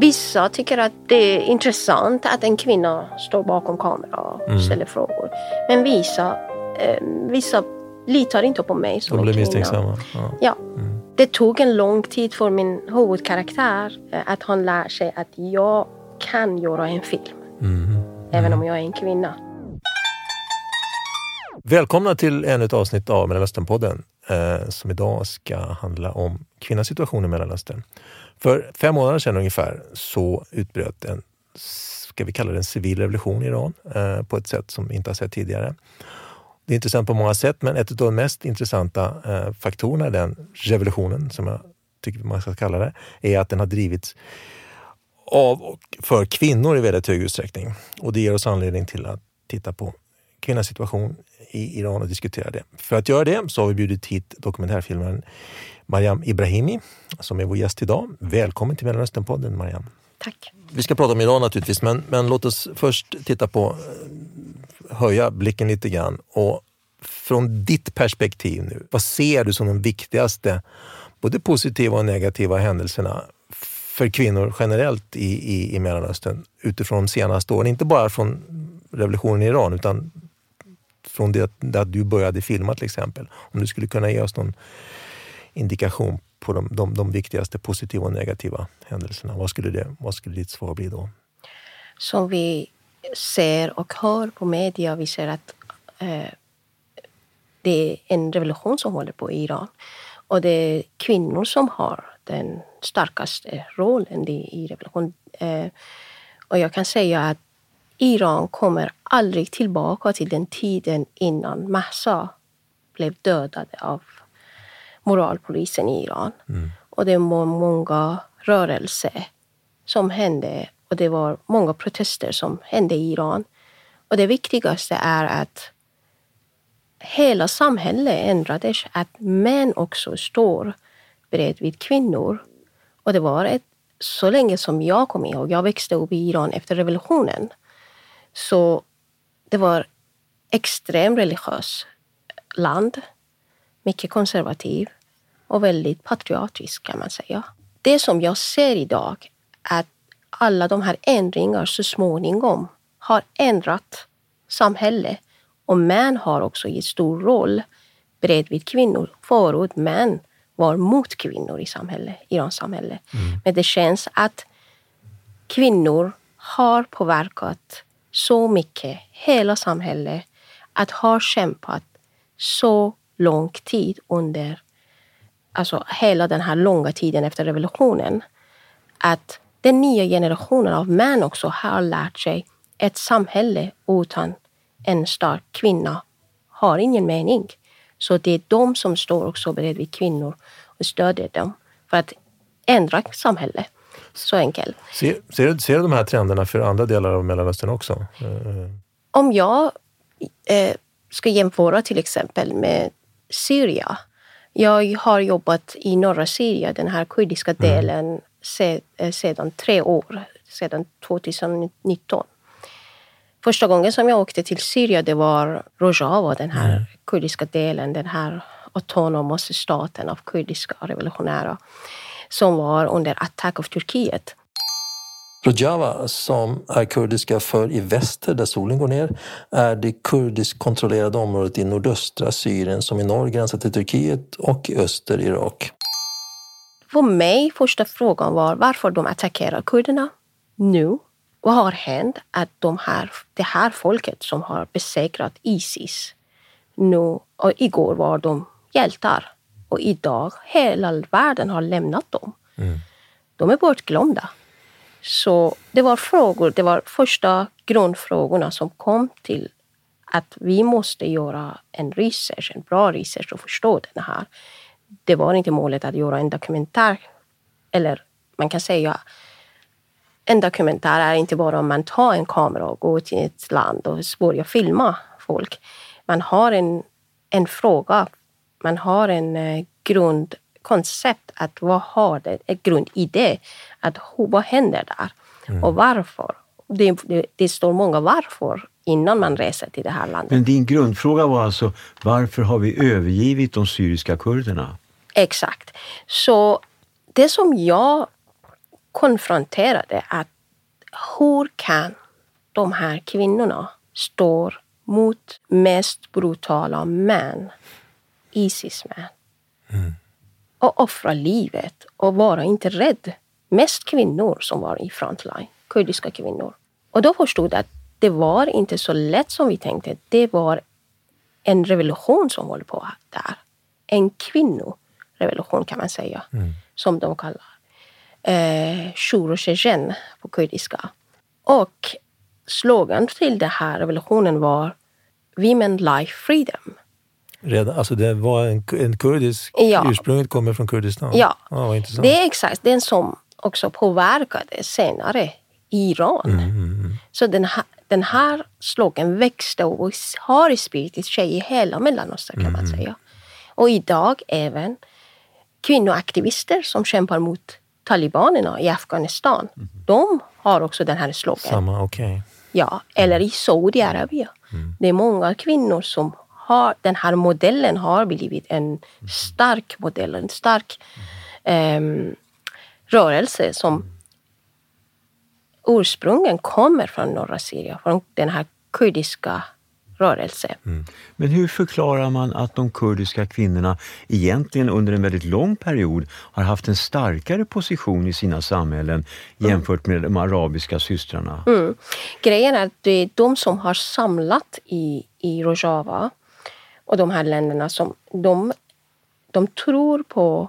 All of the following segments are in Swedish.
Vissa tycker att det är intressant att en kvinna står bakom kameran och Mm. ställer frågor. Men vissa, eh, vissa litar inte på mig som De en blir kvinna. misstänksamma. Ja. Ja. Det tog en lång tid för min huvudkaraktär eh, att han lär sig att jag kan göra en film. Mhm. Även om jag är en kvinna. Välkomna till ännu ett avsnitt av Mellanösternpodden eh, som idag ska handla om kvinnans situation i Mellanöstern. För fem månader sedan ungefär så utbröt en, ska vi kalla det en civil revolution i Iran eh, på ett sätt som vi inte har sett tidigare. Det är intressant på många sätt, men ett av de mest intressanta eh, faktorerna i den revolutionen, som jag tycker man ska kalla det, är att den har drivits av och för kvinnor i väldigt hög utsträckning. Och det ger oss anledning till att titta på kvinnans situation i Iran och diskutera det. För att göra det så har vi bjudit hit dokumentärfilmaren Mariam Ibrahimi som är vår gäst idag. Välkommen till Mellanösternpodden Mariam. Tack. Vi ska prata om Iran naturligtvis, men, men låt oss först titta på, eh, höja blicken lite grann och från ditt perspektiv nu, vad ser du som de viktigaste, både positiva och negativa händelserna för kvinnor generellt i, i, i Mellanöstern utifrån de senaste åren? Inte bara från revolutionen i Iran, utan från det att du började filma till exempel. Om du skulle kunna ge oss någon indikation på de, de, de viktigaste positiva och negativa händelserna, vad skulle, det, vad skulle ditt svar bli då? Som vi ser och hör på media, vi ser att eh, det är en revolution som håller på i Iran. Och det är kvinnor som har den starkaste rollen i, i revolutionen. Eh, och jag kan säga att Iran kommer aldrig tillbaka till den tiden innan Mahsa blev dödade av moralpolisen i Iran. Och det var många rörelser som hände och det var många protester som hände i Iran. Och det viktigaste är att hela samhället ändrades, att män också står bredvid kvinnor. Och det var ett, så länge som jag kommer ihåg, jag växte upp i Iran efter revolutionen, så det var extremt religiöst land, mycket konservativ och väldigt patriotisk kan man säga. Det som jag ser idag är att alla de här ändringarna så småningom har ändrat samhället och män har också en stor roll bredvid kvinnor. Förut män var mot kvinnor i samhället, Irans samhälle. Men det känns att kvinnor har påverkat så mycket hela samhället att ha kämpat så lång tid under alltså hela den här långa tiden efter revolutionen. Att den nya generationen av män också har lärt sig ett samhälle utan en stark kvinna har ingen mening. Så det är de som står också bredvid kvinnor och stödjer dem för att ändra samhället. Så enkelt. Ser, ser, ser du de här trenderna för andra delar av Mellanöstern också? Om jag eh, ska jämföra till exempel med Syrien. Jag har jobbat i norra Syrien, den här kurdiska delen, se, eh, sedan tre år, sedan 2019. Första gången som jag åkte till Syrien det var Rojava, den här kurdiska delen, den här autonoma staten av kurdiska revolutionära som var under attack av Turkiet. Rojava, som är kurdiska för i väster där solen går ner, är det kurdisk kontrollerade området i nordöstra Syrien som i norr gränsar till Turkiet och i öster Irak. För mig första frågan var varför de attackerar kurderna nu. Vad har hänt att de här, det här folket som har besegrat Isis nu och igår var de hjältar och idag hela världen har lämnat dem. De är bortglömda. Så det var frågor, det var första grundfrågorna som kom till att vi måste göra en research, en bra research och förstå den här. Det var inte målet att göra en dokumentär, eller man kan säga en dokumentär är inte bara om man tar en kamera och går till ett land och börjar filma folk. Man har en, en fråga, man har en eh, grundkoncept, att vad har det, en grundidé, att vad händer där och varför. Det, det, det står många varför innan man reser till det här landet. Men din grundfråga var alltså, varför har vi övergivit de syriska kurderna? Exakt. Så det som jag konfronterade att hur kan de här kvinnorna stå mot mest brutala män, Isis-män, och offra livet och vara inte rädd. Mest kvinnor som var i frontline, kurdiska kvinnor. Och då förstod jag att det var inte så lätt som vi tänkte. Det var en revolution som håller på där. En kvinnorevolution kan man säga, som de kallar eh, Shur och Shejen på kurdiska. Och slogan till den här revolutionen var Women Life Freedom. Redan, alltså det var en, en kurdisk, Ja. ursprunget kommer från Kurdistan? Ja. vad intressant. Det är exakt den som också påverkade senare Iran. Så den här, den här slogan växte och har spridit sig i hela Mellanöstern kan man säga. Och idag även kvinnoaktivister som kämpar mot talibanerna i Afghanistan. De har också den här slogan. Samma, okej. Ja, eller i Saudiarabien. Det är många kvinnor som har, den här modellen har blivit en stark modell, en stark ehm, rörelse som ursprungligen kommer från norra Syrien, från den här kurdiska rörelsen. Men hur förklarar man att de kurdiska kvinnorna egentligen under en väldigt lång period har haft en starkare position i sina samhällen jämfört med de arabiska systrarna? Mm. Grejen är att det är de som har samlat i, i Rojava och de här länderna som de, de tror på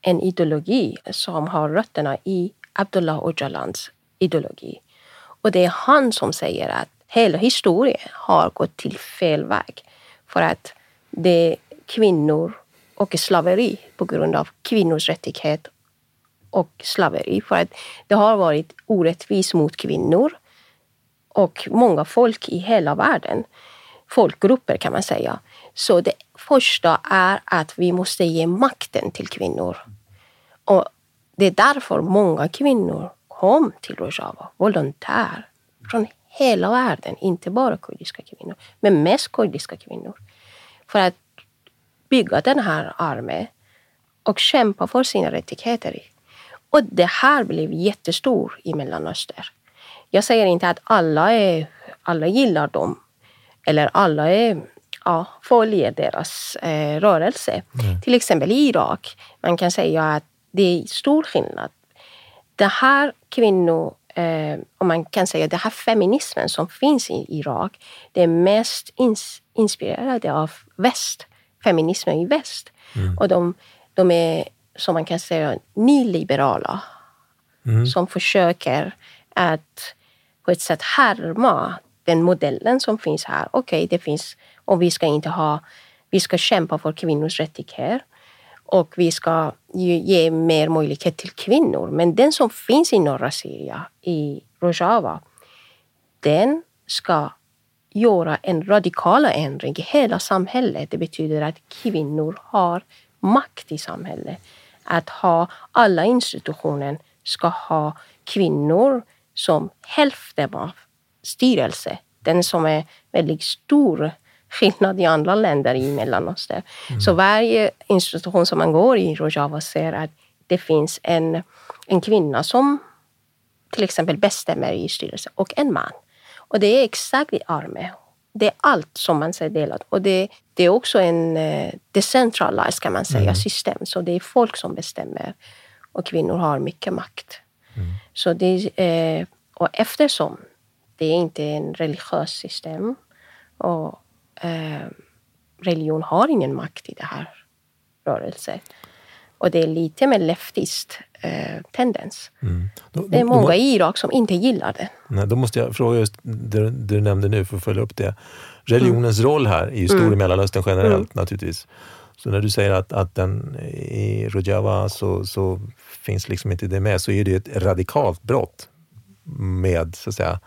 en ideologi som har rötterna i Abdullah Öcalans ideologi. Och det är han som säger att hela historien har gått till fel väg. För att det är kvinnor och slaveri på grund av kvinnors rättighet och slaveri. För att det har varit orättvist mot kvinnor och många folk i hela världen. Folkgrupper kan man säga. Så det första är att vi måste ge makten till kvinnor. Och det är därför många kvinnor kom till Rojava, volontär, från hela världen, inte bara kurdiska kvinnor, men mest kurdiska kvinnor. För att bygga den här armén och kämpa för sina rättigheter. Och det här blev jättestort i Mellanöstern. Jag säger inte att alla, är, alla gillar dem eller alla är, ja, följer deras eh, rörelse. Till exempel i Irak, man kan säga att det är stor skillnad. Det här kvinnor, eh, om man kan säga det här feminismen som finns i Irak, det är mest ins inspirerade av väst, feminismen i väst. Och de, de är, som man kan säga, nyliberala. Som försöker att på ett sätt härma den modellen som finns här. Okej, det finns, och vi ska inte ha, vi ska kämpa för kvinnors rättigheter och vi ska ge, mer möjlighet till kvinnor. Men den som finns i norra Syrien, i Rojava, den ska göra en radikal ändring i hela samhället. Det betyder att kvinnor har makt i samhället. Att ha alla institutioner ska ha kvinnor som hälften av styrelse. Den som är väldigt stor skillnad i andra länder i Mellanöstern. Så varje institution som man går i Rojava ser att det finns en, en kvinna som till exempel bestämmer i styrelsen och en man. Och det är exakt i armé. Det är allt som man säger delat. Och det, det är också en eh, decentralized kan man säga, system. Så det är folk som bestämmer och kvinnor har mycket makt. Så det, eh, och eftersom det är inte en religiös system och eh, religion har ingen makt i det här rörelsen. Och det är lite mer leftist eh, tendens. Då, Det är många i Irak som inte gillar det. nej, då måste jag fråga just det det du nämnde nu för att följa upp det. Religionens roll här är ju stor i Mellanöstern generellt naturligtvis. Så när du säger att, att den i Rojava så, så finns liksom inte det med, så är det ett radikalt brott med så att säga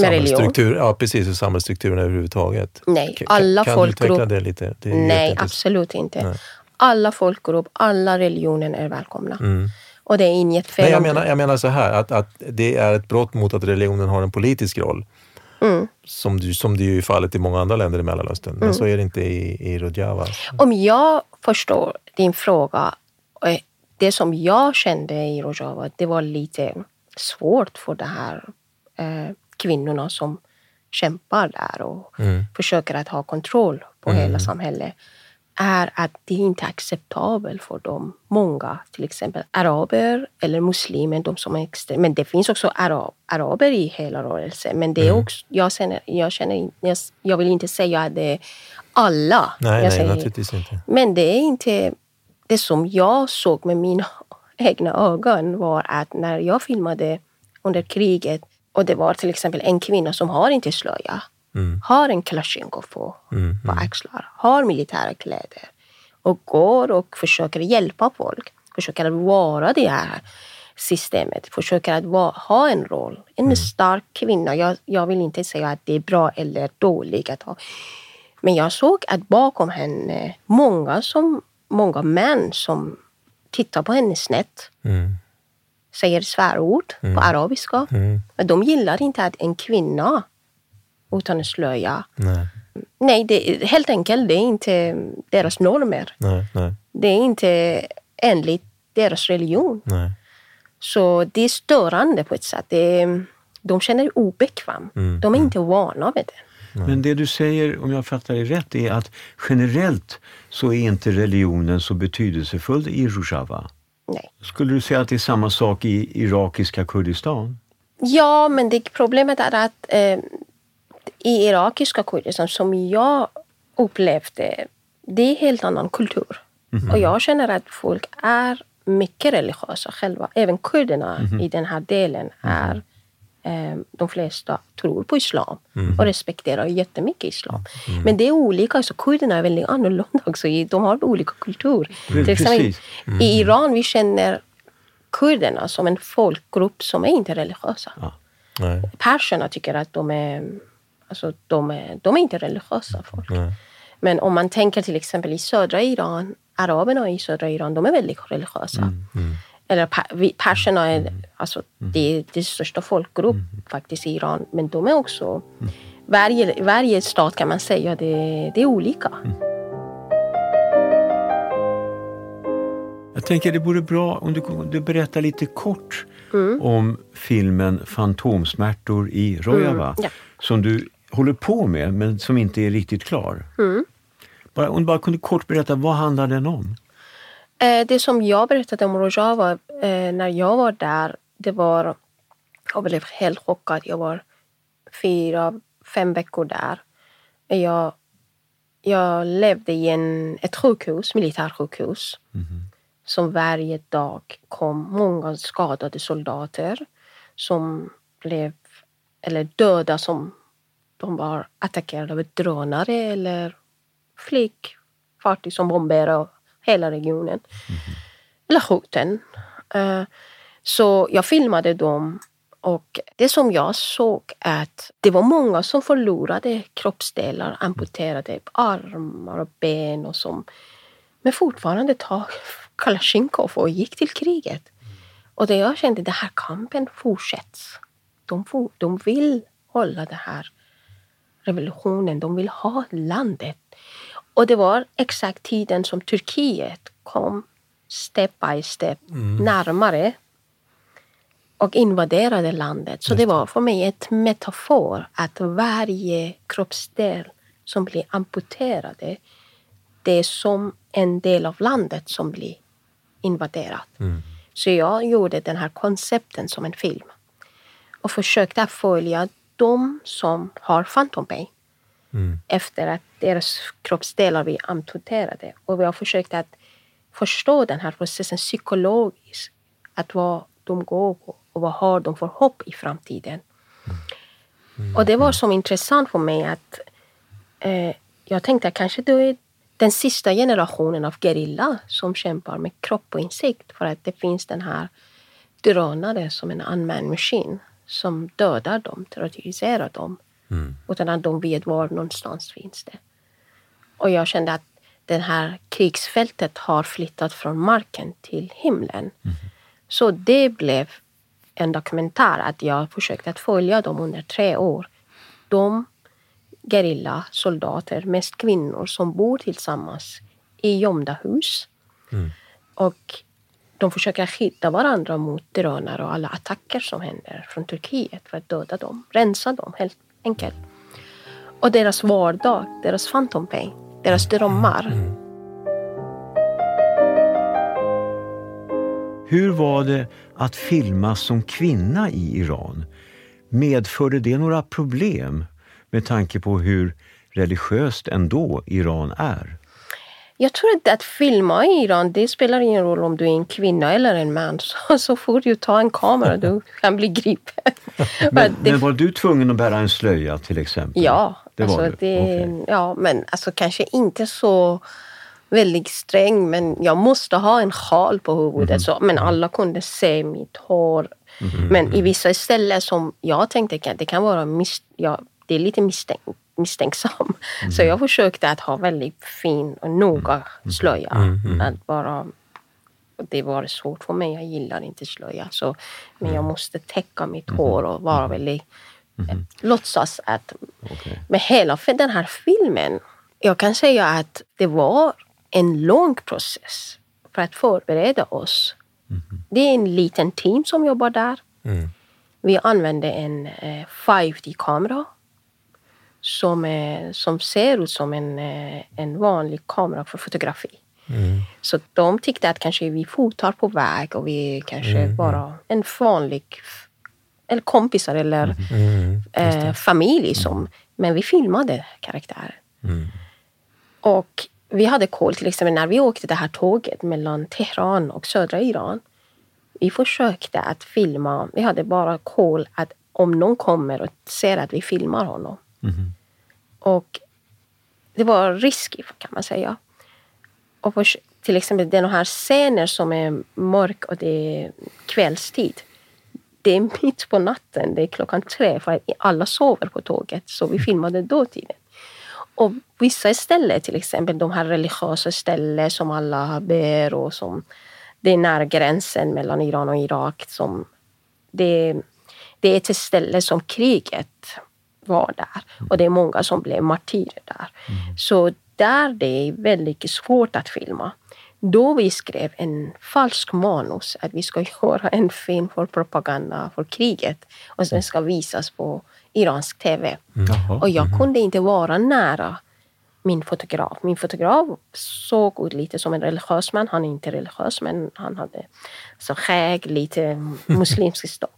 Med religion? ja precis, och samhällsstrukturen överhuvudtaget. Nej, Kan- alla kan folkgrupp- du utveckla det lite? Det Nej, absolut inte. Nej. Alla folkgrupper, alla religioner är välkomna. Och det är inget fel Nej, jag det. menar, jag menar så här, att, att det är ett brott mot att religionen har en politisk roll. Mm. Som, du, som det ju är fallet i många andra länder i Mellanöstern. Men så är det inte i, i Rojava. Om jag förstår din fråga, det som jag kände i Rojava, det var lite svårt för de här eh, kvinnorna som kämpar där och Mm. försöker att ha kontroll på hela samhället är att det inte är acceptabelt för dem. Många, till exempel araber eller muslimer, de som är extre- Men det finns också arab, araber i hela rörelsen. Men det är också, jag, känner, jag, känner, jag, jag vill inte säga att det är alla. Nej, nej naturligtvis inte. men det är inte det som jag såg med mina egna ögon var att när jag filmade under kriget och det var till exempel en kvinna som har inte slöja, Mm. har en Kalashnikov på, Mm. på axlar, har militära kläder och går och försöker hjälpa folk, försöker att vara det här systemet, försöker att vara, ha en roll. En stark kvinna. Jag, jag vill inte säga att det är bra eller dåligt att ha men jag såg att bakom henne, många, som, många män som tittar på henne snett, Mm. Säger svärord på arabiska. Mm. Men de gillar inte att en kvinna utan en slöja. Nej, Nej, det, helt enkelt, det är inte deras normer. nej, nej, Det är inte enligt deras religion. nej. Så det är störande på ett sätt. Det är, de känner sig obekväm. Mm, De är inte vana vid det. Men det du säger, om jag fattar dig rätt, är att generellt så är inte religionen så betydelsefull i Rojava. Nej. Skulle du säga att det är samma sak i irakiska Kurdistan? Ja, men det, problemet är att eh, i irakiska Kurdistan, som jag upplevde, det är helt annan kultur. Och jag känner att folk är mycket religiösa själva. Även kurderna i den här delen är eh, de flesta tror på islam och respekterar jättemycket islam. Men det är olika. Alltså, kurderna är väldigt annorlunda också. De har olika kultur. Mm, Till exempel, precis. I Iran vi känner kurderna som en folkgrupp som är inte religiösa. nej. Perserna tycker att de är, alltså, de är, de är inte religiösa folk. Nej. Men om man tänker till exempel i södra Iran, araberna i södra Iran, de är väldigt religiösa. Eller per- vi- perserna är, alltså, det är det största folkgrupp faktiskt i Iran. Men de är också, varje, varje stat kan man säga, det, det är olika. Jag tänker det vore bra om du, du berättar lite kort om filmen Fantomsmärtor i Rojava Mm, ja. som du håller på med men som inte är riktigt klar. Mm. Bara, om du bara kunde kort berätta, vad handlar den om? Eh, det som jag berättade om Rojava eh, när jag var där, det var... Jag blev helt chockad. Jag var fyra, fem veckor där. Jag, jag levde i en, ett sjukhus, militärsjukhus. Som varje dag kom många skadade soldater som blev, eller döda som de var attackerade av drönare eller flygfartyg som bomberade hela regionen. Eller hoten. Eh, så jag filmade dem och det som jag såg att det var många som förlorade kroppsdelar, amputerade armar och ben och som men fortfarande tog Kalashnikov och gick till kriget. Och det jag kände, den här kampen fortsätts. De, for, de vill hålla den här revolutionen, de vill ha landet. Och det var exakt tiden som Turkiet kom step by step närmare och invaderade landet. Så det var för mig ett metafor att varje kroppsdel som blir amputerade det är som en del av landet som blir invaderat. Så jag gjorde den här koncepten som en film och försökte följa de som har Phantom Pain efter att deras kroppsdelar blir amputerade. Och jag försökte att förstå den här processen psykologiskt. Att vad de går på och vad har de för hopp i framtiden. Och det var så intressant för mig att eh, jag tänkte att kanske då är den sista generationen av gerilla som kämpar med kropp och insikt för att det finns den här drönare som en unmanned machine som dödar dem, terroriserar dem utan att de vet var någonstans finns det. Och jag kände att det här krigsfältet har flyttat från marken till himlen. Så det blev en dokumentär att jag försökte att följa dem under tre år. De gerillasoldater, mest kvinnor, som bor tillsammans i gömda hus. Och de försöker skydda varandra mot drönare och alla attacker som händer från Turkiet för att döda dem, rensa dem helt enkelt. Och deras vardag, deras phantom pain, deras drömmar. Mm. Hur var det att filma som kvinna i Iran? Medförde det några problem med tanke på hur religiöst ändå Iran är? Jag tror inte att filma i Iran, det spelar ingen roll om du är en kvinna eller en man. Så, så får du ta en kamera, du kan bli gripen. Men, det, men var du tvungen att bära en slöja till exempel? Ja, det var alltså, det, Okej. ja men alltså kanske inte så väldigt sträng men jag måste ha en sjal på huvudet. Mhm. Så, men alla kunde se mitt hår. Men i vissa ställen som jag tänkte det kan vara mis, ja, det är lite misstänk, misstänksam. Mhm. Så jag försökte att ha väldigt fin och noga slöja. Mhm. Att bara, det var svårt för mig, jag gillar inte slöja. Så, men jag måste täcka mitt hår och vara väldigt eh, låtsas att Okej. med hela för den här filmen, jag kan säga att det var en lång process för att förbereda oss. Det är en liten team som jobbar där. Mm. Vi använde en eh, 5D-kamera som, eh, som ser ut som en, eh, en vanlig kamera för fotografi. Mm. Så de tyckte att kanske vi fotar på väg och vi kanske bara en vanlig eller kompisar eller Mm. eh, familj som, men vi filmade karaktärer. Mm. Och vi hade koll, till exempel när vi åkte det här tåget mellan Teheran och södra Iran. Vi försökte att filma, vi hade bara koll att om någon kommer och ser att vi filmar honom. Mhm. Och det var risky kan man säga. Och på, till exempel den här scenen som är mörk och det är kvällstid. Det är mitt på natten, det är klockan tre för alla sover på tåget. Så vi filmade dåtiden. Och vissa ställen, till exempel de här religiösa ställen som alla ber och som det är nära gränsen mellan Iran och Irak. Som det, det är ett ställe som kriget var där och det är många som blev martyrer där. Så där det är väldigt svårt att filma. Då vi skrev en falsk manus att vi ska göra en film för propaganda för kriget och sen ska visas på iransk tv. Jaha. Och jag kunde inte vara nära min fotograf. Min fotograf såg ut lite som en religiös man. Han är inte religiös men han hade så skägg, lite muslimsk stång.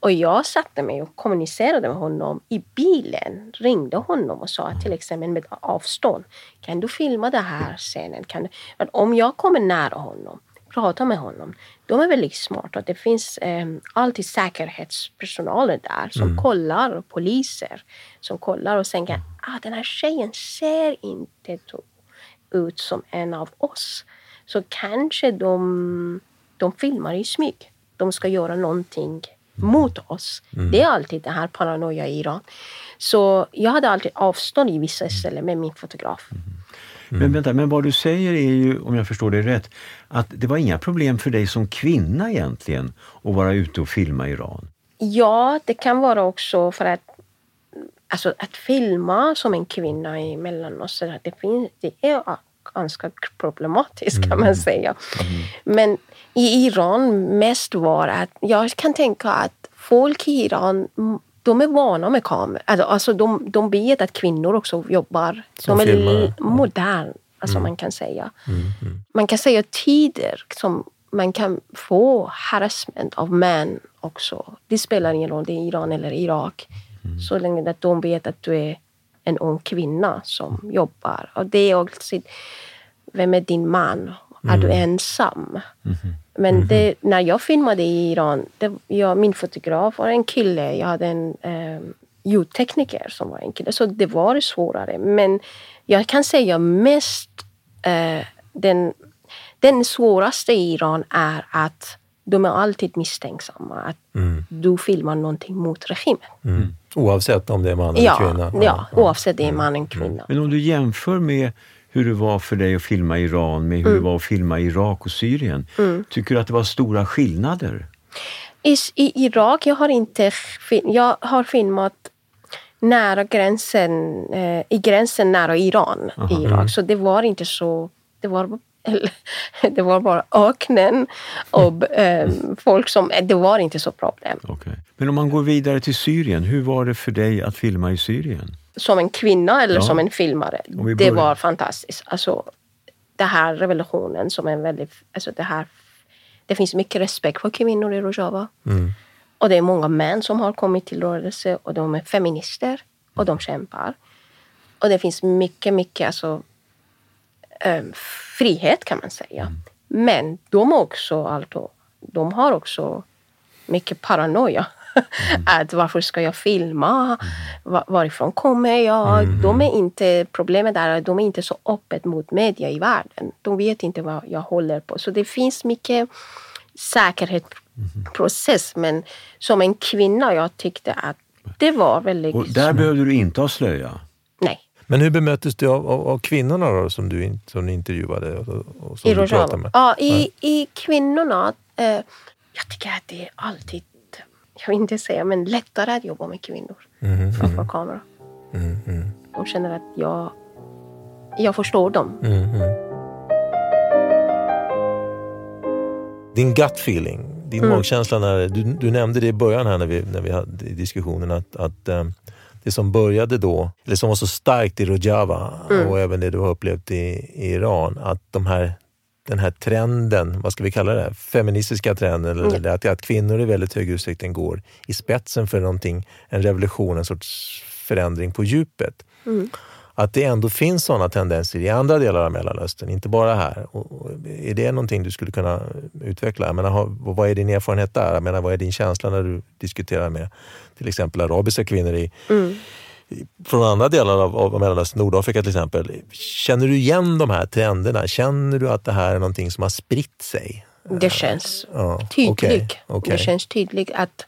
Och jag satte mig och kommunicerade med honom i bilen. Ringde honom och sa till exempel med avstånd. Kan du filma den här scenen? Kan du? Om jag kommer nära honom prata med honom. De är väldigt smarta. Det finns eh, alltid säkerhetspersonaler där som kollar, poliser som kollar och tänker ah, den här tjejen ser inte ut som en av oss. Så kanske de, de filmar i smyg. De ska göra någonting mot oss. Det är alltid den här paranoia i Iran. Så jag hade alltid avstånd i vissa ställen med min fotograf. Men vänta, men vad du säger är ju, om jag förstår det rätt, att det var inga problem för dig som kvinna egentligen att vara ute och filma Iran? Ja, det kan vara också för att alltså, att filma som en kvinna i Mellanöstern, det, finns, det är ganska problematiskt kan man säga. Men i Iran mest var att jag kan tänka att folk i Iran mm, de är vana med kameror. Alltså, alltså de, de vet att kvinnor också jobbar. Som de är filmare. l- modern, alltså man kan säga. Man kan säga tider som man kan få harassment av män också. Det spelar ingen roll, det är Iran eller Irak. Så länge att de vet att du är en ung kvinna som jobbar. Och det är också, vem är din man? Är du ensam? Men det, när jag filmade i Iran, det, jag, min fotograf var en kille. Jag hade en eh, ljudtekniker som var en kille. Så det var svårare. Men jag kan säga mest eh, den, den svåraste i Iran är att de är alltid misstänksamma. Att du filmar någonting mot regimen. Mm. Oavsett om det är man eller Ja, kvinna? ja, oavsett det är man eller kvinna. Men om du jämför med hur det var för dig att filma Iran med hur det var att filma Irak och Syrien. Tycker du att det var stora skillnader? I, I Irak, jag har inte jag har filmat nära gränsen, eh, i gränsen nära Iran. I Irak. Så det var inte så, det var det var bara öknen och eh, folk som... Det var inte så problem. Okay. Men om man går vidare till Syrien, hur var det för dig att filma i Syrien? Som en kvinna eller Ja. som en filmare? Det var fantastiskt. Alltså, det här revolutionen som är en väldigt... Alltså det, här, det finns mycket respekt för kvinnor i Rojava. Mm. Och det är många män som har kommit till rörelse och de är feminister och de kämpar. Och det finns mycket, mycket alltså, eh, frihet kan man säga. Men de, också, alltså, de har också mycket paranoia. Att varför ska jag filma? Va- varifrån kommer jag? De är inte, problemet är att de är inte så öppet mot media i världen. De vet inte vad jag håller på. Så det finns mycket säkerhetsprocess. Men som en kvinna, jag tyckte att det var väldigt... Och där behövde du inte ha slöja. Nej. Men hur bemöttes du av, av, av kvinnorna då, som du, som intervjuade? Och, och som I du pratade med? Ja, i, i kvinnorna. Eh, jag tycker att det är alltid, jag vill inte säga, men lättare att jobba med kvinnor Mhm, framför kamera. mm, mm, De känner att jag, jag förstår dem. mm, mm. Din gut feeling, din Mm. magkänsla, när, du, du nämnde det i början här när vi, när vi hade diskussionen att, att eh, det som började då, eller som var så starkt i Rojava Mm. och även det du har upplevt i, i Iran, att de här, den här trenden, vad ska vi kalla det, feministiska trenden, eller Mm. att, att kvinnor i väldigt hög utsträckning går i spetsen för någonting, en revolution, en sorts förändring på djupet. Mm. Att det ändå finns sådana tendenser i andra delar av Mellanöstern, inte bara här. Och, och, är det någonting du skulle kunna utveckla? Jag menar, vad är din erfarenhet där? Jag menar, vad är din känsla när du diskuterar med till exempel arabiska kvinnor i, Mm. Från andra delar av, av Mellanöstern, Nordafrika till exempel? Känner du igen de här trenderna? Känner du att det här är någonting som har spritt sig? Det känns Ja, tydligt. okej, okej. Det känns tydligt att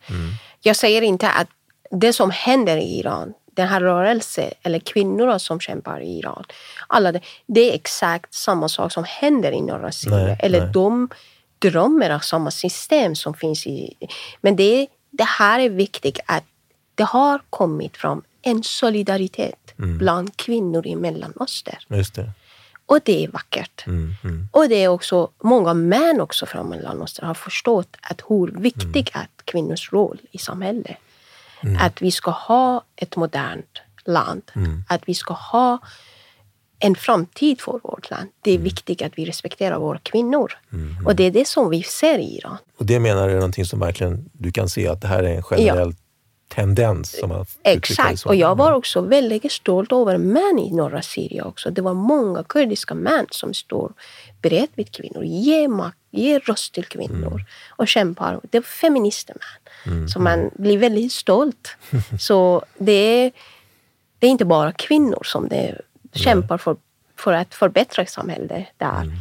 jag säger inte att det som händer i Iran, den här rörelsen eller kvinnorna som kämpar i Iran, alla det, det är exakt samma sak som händer i norra Syrien. Eller nej. de drömmer av samma system som finns i... Men det, det här är viktigt att det har kommit fram en solidaritet bland kvinnor i Mellanöstern. Just det. Och det är vackert. Mm, mm, Och det är också många män också från Mellanöstern har förstått att hur viktig är kvinnors roll i samhället. Att vi ska ha ett modernt land. Att vi ska ha en framtid för vårt land. Det är viktigt att vi respekterar våra kvinnor. Och det är det som vi ser i Iran. Och det menar du är någonting som verkligen du kan se att det här är en generell tendens som har det Exakt. Och jag var också väldigt stolt över män i norra Syrien också. Det var många kurdiska män som står bredvid kvinnor, ger makt, ger röst till kvinnor och kämpar. Det var feminister män. Så man blir väldigt stolt. Så det är, det är inte bara kvinnor som det kämpar för, för att förbättra samhället där.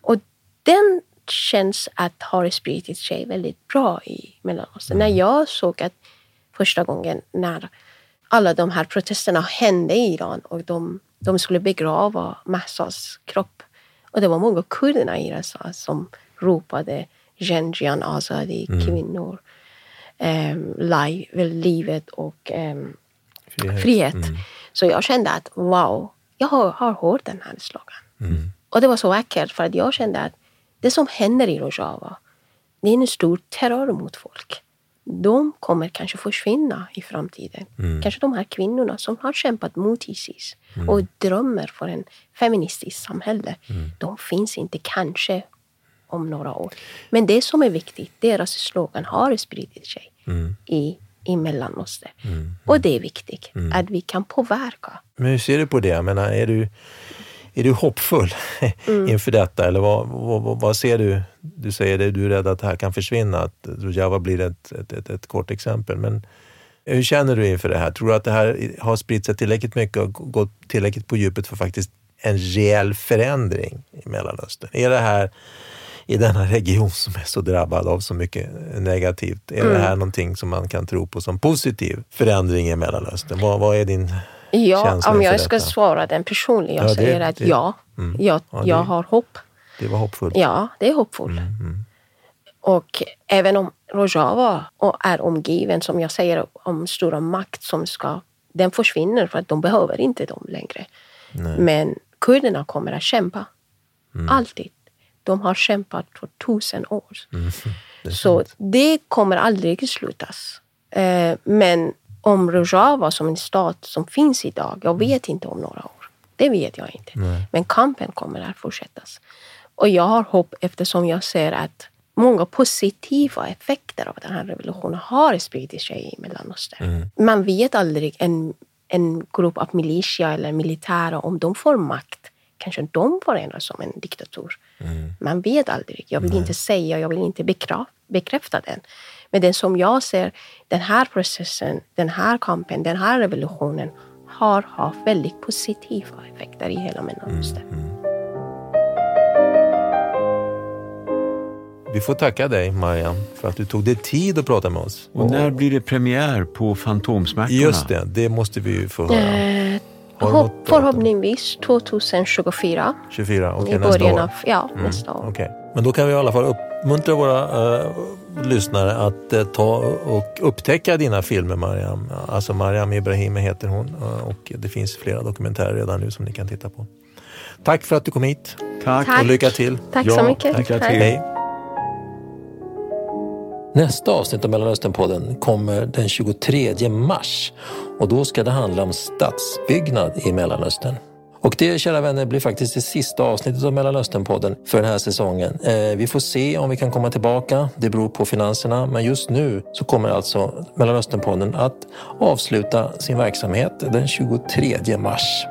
Och den känns att ha spridit sig väldigt bra i Mellanöstern. När jag såg att första gången när alla de här protesterna hände i Iran och de, de skulle begrava Mahsas kropp. Och det var många kurderna i Iran som ropade Genjian Azadi, kvinnor, um, livet och ehm, Frihet. frihet. Så jag kände att wow, jag har, har hört den här slogan. Och det var så vackert för att jag kände att det som händer i Rojava, det är en stor terror mot folk. De kommer kanske försvinna i framtiden. Kanske de här kvinnorna som har kämpat mot Isis och drömmer för en feministisk samhälle. De finns inte kanske om några år. Men det som är viktigt, deras slogan har spridit sig i, i Mellanöstern. Och det är viktigt att vi kan påverka. Men hur ser du på det? Jag menar, är, du, är du hoppfull inför detta? Eller vad, vad, vad, ser du? Du säger det, du är rädd att det här kan försvinna, att Rojava blir ett, ett, ett, ett kort exempel. Men hur känner du inför det här? Tror du att det här har spritt sig tillräckligt mycket och gått tillräckligt på djupet för faktiskt en reell förändring i Mellanöstern? Är det här i denna region som är så drabbad av så mycket negativt, är det här någonting som man kan tro på som positiv förändring i Mellanöstern? Vad, vad är din Ja, om jag ska detta? svara den personligen, jag Ja, det- säger att det- ja, Mm. jag, Ja, det- jag har hopp. Det var hoppfullt. Ja, det är hoppfullt. Mm, Och även om Rojava är omgiven, som jag säger, om stora makt som ska... Den försvinner för att de behöver inte dem längre. Men kurderna kommer att kämpa. Alltid. De har kämpat för tusen år. Det är Så sant. det kommer aldrig slutas. Eh, men om Rojava som en stat som finns idag, jag vet inte om några år. Det vet jag inte. Men kampen kommer att fortsättas. Och jag har hopp eftersom jag ser att många positiva effekter av den här revolutionen har spridit sig i Mellanöstern. Man vet aldrig en, en grupp av militia eller militära, om de får makt, kanske de förändras som en diktatur. Man vet aldrig. Jag vill inte säga, jag vill inte bekräfta den. Men den som jag ser, den här processen, den här kampen, den här revolutionen har haft väldigt positiva effekter i hela Mellanöstern. Vi får tacka dig, Mariam, för att du tog dig tid att prata med oss. Och när blir det premiär på Fantomsmärtorna? Just det, det måste vi ju få höra. Eh, hopp, förhoppningsvis 2024. 24, okej, I nästa år. av ja, nästa år. Okej. Men då kan vi i alla fall uppmuntra våra eh, lyssnare att eh, ta och upptäcka dina filmer, Mariam. Alltså Mariam Ibrahimi heter hon eh, och det finns flera dokumentärer redan nu som ni kan titta på. Tack för att du kom hit Tack. Tack. och lycka till. Tack Ja, så mycket. lycka till. Hej. Hej. Nästa avsnitt av Mellanösternpodden kommer den 23 mars och då ska det handla om stadsbyggnad i Mellanöstern. Och det, kära vänner, blir faktiskt det sista avsnittet av Mellanösternpodden för den här säsongen. Eh, vi får se om vi kan komma tillbaka. Det beror på finanserna. Men just nu så kommer alltså Mellanösternpodden att avsluta sin verksamhet den 23 mars.